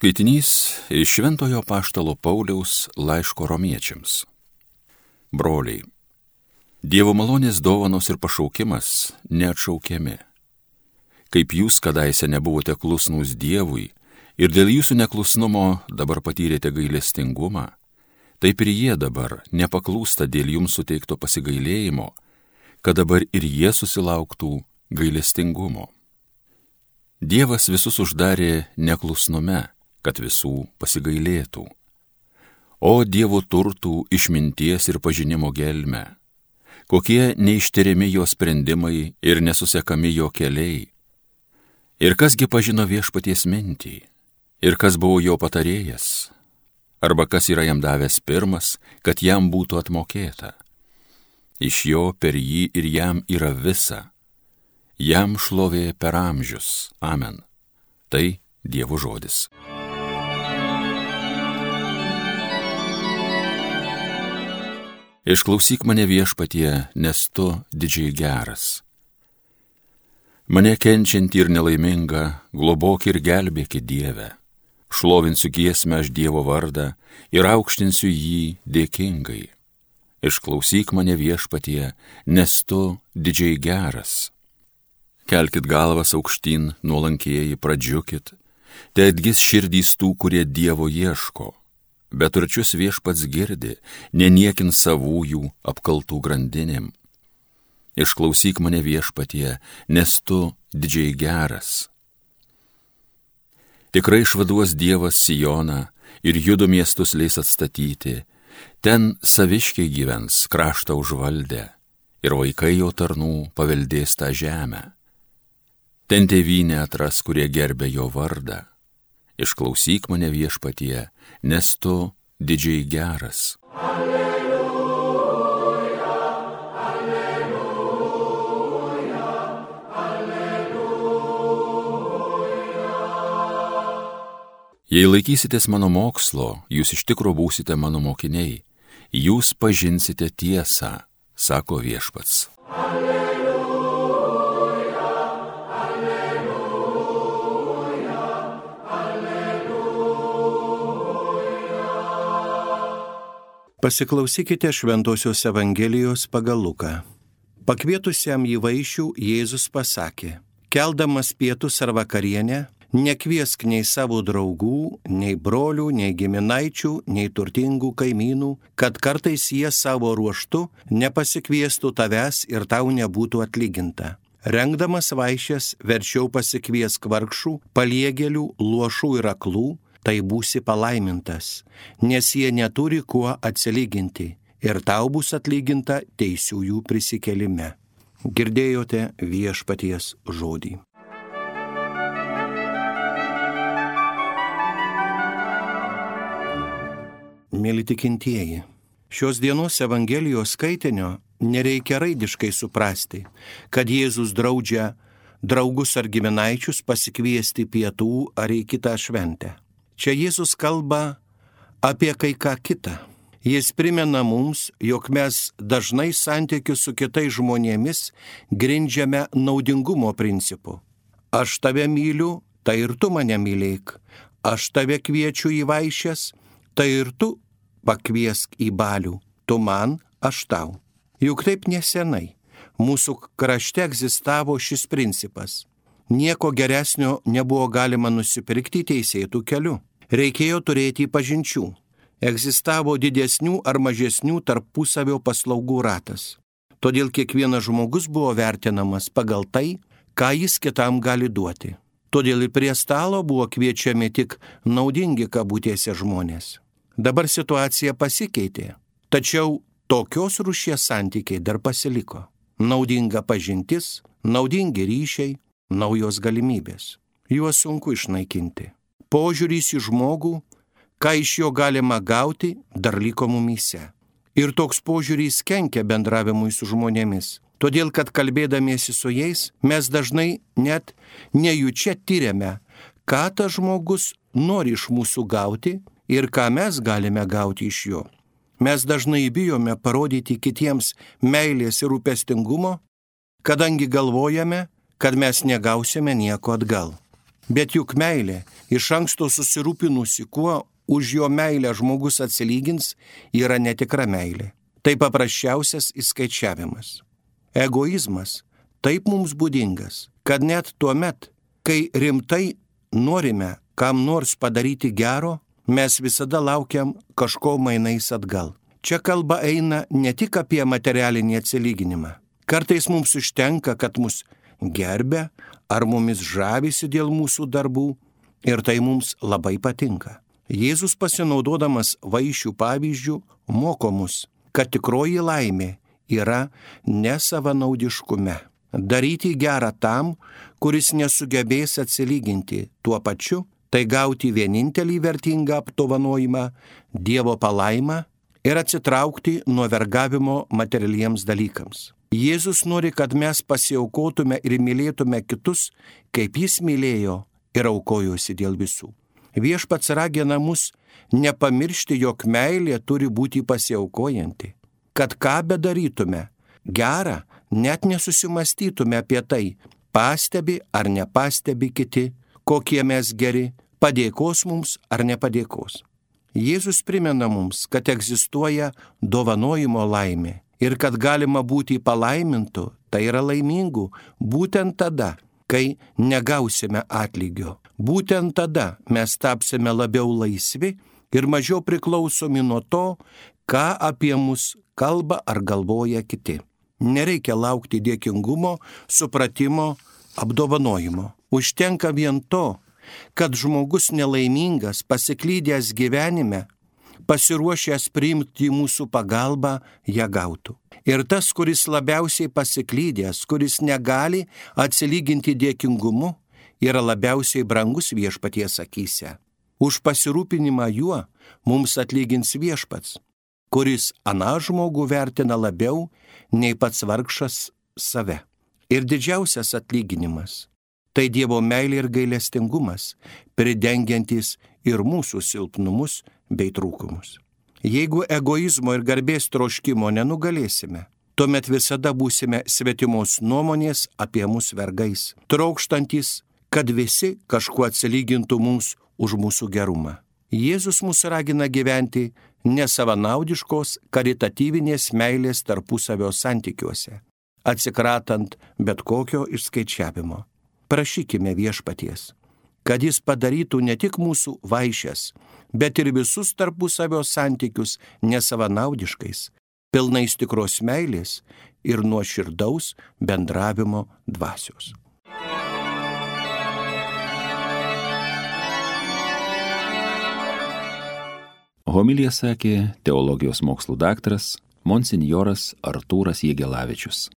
Skaitinys iš Šventojo Paštalo Pauliaus laiško romiečiams. Broliai, Dievo malonės dovanos ir pašaukimas neatšaukiami. Kaip jūs kadaise nebuvote klusnus Dievui ir dėl jūsų neklusnumo dabar patyrėte gailestingumą, taip ir jie dabar nepaklūsta dėl jums suteikto pasigailėjimo, kad dabar ir jie susilauktų gailestingumo. Dievas visus uždarė neklusnume kad visų pasigailėtų. O Dievo turtų išminties ir pažinimo gelme, kokie neištyriami jo sprendimai ir nesusekami jo keliai. Ir kasgi pažino viešpaties mintį, ir kas buvo jo patarėjas, arba kas yra jam davęs pirmas, kad jam būtų atmokėta. Iš jo per jį ir jam yra visa. Jam šlovė per amžius. Amen. Tai Dievo žodis. Išklausyk mane viešpatie, nes tu didžiai geras. Mane kenčiantį ir nelaimingą, globok ir gelbėki Dievę. Šlovinsiu giesmę aš Dievo vardą ir aukštinsiu jį dėkingai. Išklausyk mane viešpatie, nes tu didžiai geras. Kelkit galvas aukštyn, nuolankėjai, pradžiukit, te atgis širdys tų, kurie Dievo ieško bet turčius viešpats girdi, neniekint savųjų apkaltų grandinėm. Išklausyk mane viešpatie, nes tu didžiai geras. Tikrai išvaduos Dievas Sijoną ir judo miestus leis atstatyti, ten saviškiai gyvens kraštą užvaldę ir vaikai jo tarnų paveldės tą žemę. Ten tėvynė atras, kurie gerbė jo vardą išklausyk mane viešpatie, nes tu didžiai geras. Alleluja, alleluja, alleluja. Jei laikysitės mano mokslo, jūs iš tikrųjų būsite mano mokiniai, jūs pažinsite tiesą, sako viešpats. Pasiklausykite Šventojios Evangelijos pagal Luką. Pakvietusiam į vaišių Jėzus pasakė, keldamas pietus ar vakarienę, nekviesk nei savo draugų, nei brolių, nei giminaičių, nei turtingų kaimynų, kad kartais jie savo ruoštu nepasikviestų tavęs ir tau nebūtų atlyginta. Rengdamas vaišės verčiau pasikviesk vargšų, paliegėlių, luošų ir aklų, tai būsi palaimintas, nes jie neturi kuo atsilyginti ir tau bus atlyginta teisiųjų prisikelime. Girdėjote viešpaties žodį. Mėly tikintieji, šios dienos Evangelijos skaitinio nereikia raidiškai suprasti, kad Jėzus draudžia draugus ar giminaičius pasikviesti pietų ar į kitą šventę. Čia Jėzus kalba apie kai ką kitą. Jis primena mums, jog mes dažnai santykius su kitais žmonėmis grindžiame naudingumo principu. Aš tave myliu, tai ir tu mane mylėk. Aš tave kviečiu į vaišės, tai ir tu pakviesk į balių. Tu man, aš tau. Juk taip nesenai mūsų krašte egzistavo šis principas. Nieko geresnio nebuvo galima nusipirkti teisėtų keliu reikėjo turėti pažinčių. Egzistavo didesnių ar mažesnių tarpusavio paslaugų ratas. Todėl kiekvienas žmogus buvo vertinamas pagal tai, ką jis kitam gali duoti. Todėl ir prie stalo buvo kviečiami tik naudingi kabutėse žmonės. Dabar situacija pasikeitė, tačiau tokios rušies santykiai dar pasiliko. Naudinga pažintis, naudingi ryšiai, naujos galimybės. Juos sunku išnaikinti požiūrys į žmogų, ką iš jo galima gauti, dar liko mumyse. Ir toks požiūrys kenkia bendravimui su žmonėmis. Todėl, kad kalbėdamiesi su jais, mes dažnai net nejučia tyriame, ką tas žmogus nori iš mūsų gauti ir ką mes galime gauti iš jo. Mes dažnai bijome parodyti kitiems meilės ir rūpestingumo, kadangi galvojame, kad mes negausime nieko atgal. Bet juk meilė, iš anksto susirūpinusi, kuo už jo meilę žmogus atsilygins, yra netikra meilė. Tai paprasčiausias įskaičiavimas. Egoizmas taip mums būdingas, kad net tuo met, kai rimtai norime kam nors padaryti gero, mes visada laukiam kažko mainais atgal. Čia kalba eina ne tik apie materialinį atsilyginimą. Kartais mums užtenka, kad mus gerbė ar mumis žavisi dėl mūsų darbų ir tai mums labai patinka. Jėzus pasinaudodamas vaišių pavyzdžių moko mus, kad tikroji laimė yra nesavanaudiškume. Daryti gerą tam, kuris nesugebės atsilyginti tuo pačiu, tai gauti vienintelį vertingą apdovanojimą - Dievo palaimą ir atsitraukti nuo vergavimo materialiems dalykams. Jėzus nori, kad mes pasiaukotume ir mylėtume kitus, kaip jis mylėjo ir aukojosi dėl visų. Viešpats ragina mus nepamiršti, jog meilė turi būti pasiaukojanti. Kad ką bedarytume, gerą, net nesusimastytume apie tai, pastebi ar nepastebi kiti, kokie mes geri, padėkos mums ar nepadėkos. Jėzus primena mums, kad egzistuoja dovanojimo laimė ir kad galima būti palaimintų, tai yra laimingų, būtent tada, kai negausime atlygio. Būtent tada mes tapsime labiau laisvi ir mažiau priklausomi nuo to, ką apie mus kalba ar galvoja kiti. Nereikia laukti dėkingumo, supratimo, apdovanojimo. Užtenka vien to, kad žmogus nelaimingas, pasiklydęs gyvenime, pasiruošęs priimti mūsų pagalbą, ją gautų. Ir tas, kuris labiausiai pasiklydęs, kuris negali atsilyginti dėkingumu, yra labiausiai brangus viešpaties akise. Už pasirūpinimą juo mums atlygins viešpats, kuris aną žmogų vertina labiau nei pats vargšas save. Ir didžiausias atlyginimas Tai Dievo meilė ir gailestingumas, pridengiantis ir mūsų silpnumus bei trūkumus. Jeigu egoizmo ir garbės troškimo nenugalėsime, tuomet visada būsime svetimos nuomonės apie mus vergais, trokštantis, kad visi kažkuo atsilygintų mums už mūsų gerumą. Jėzus mus ragina gyventi nesavanaudiškos karitatyvinės meilės tarpusavio santykiuose, atsikratant bet kokio išskaičiavimo prašykime viešpaties, kad jis padarytų ne tik mūsų vaišės, bet ir visus tarpusavio santykius nesavanaudiškais, pilnais tikros meilės ir nuoširdaus bendravimo dvasios. Homilija sakė teologijos mokslų daktaras monsinjoras Artūras Jėgelavičius.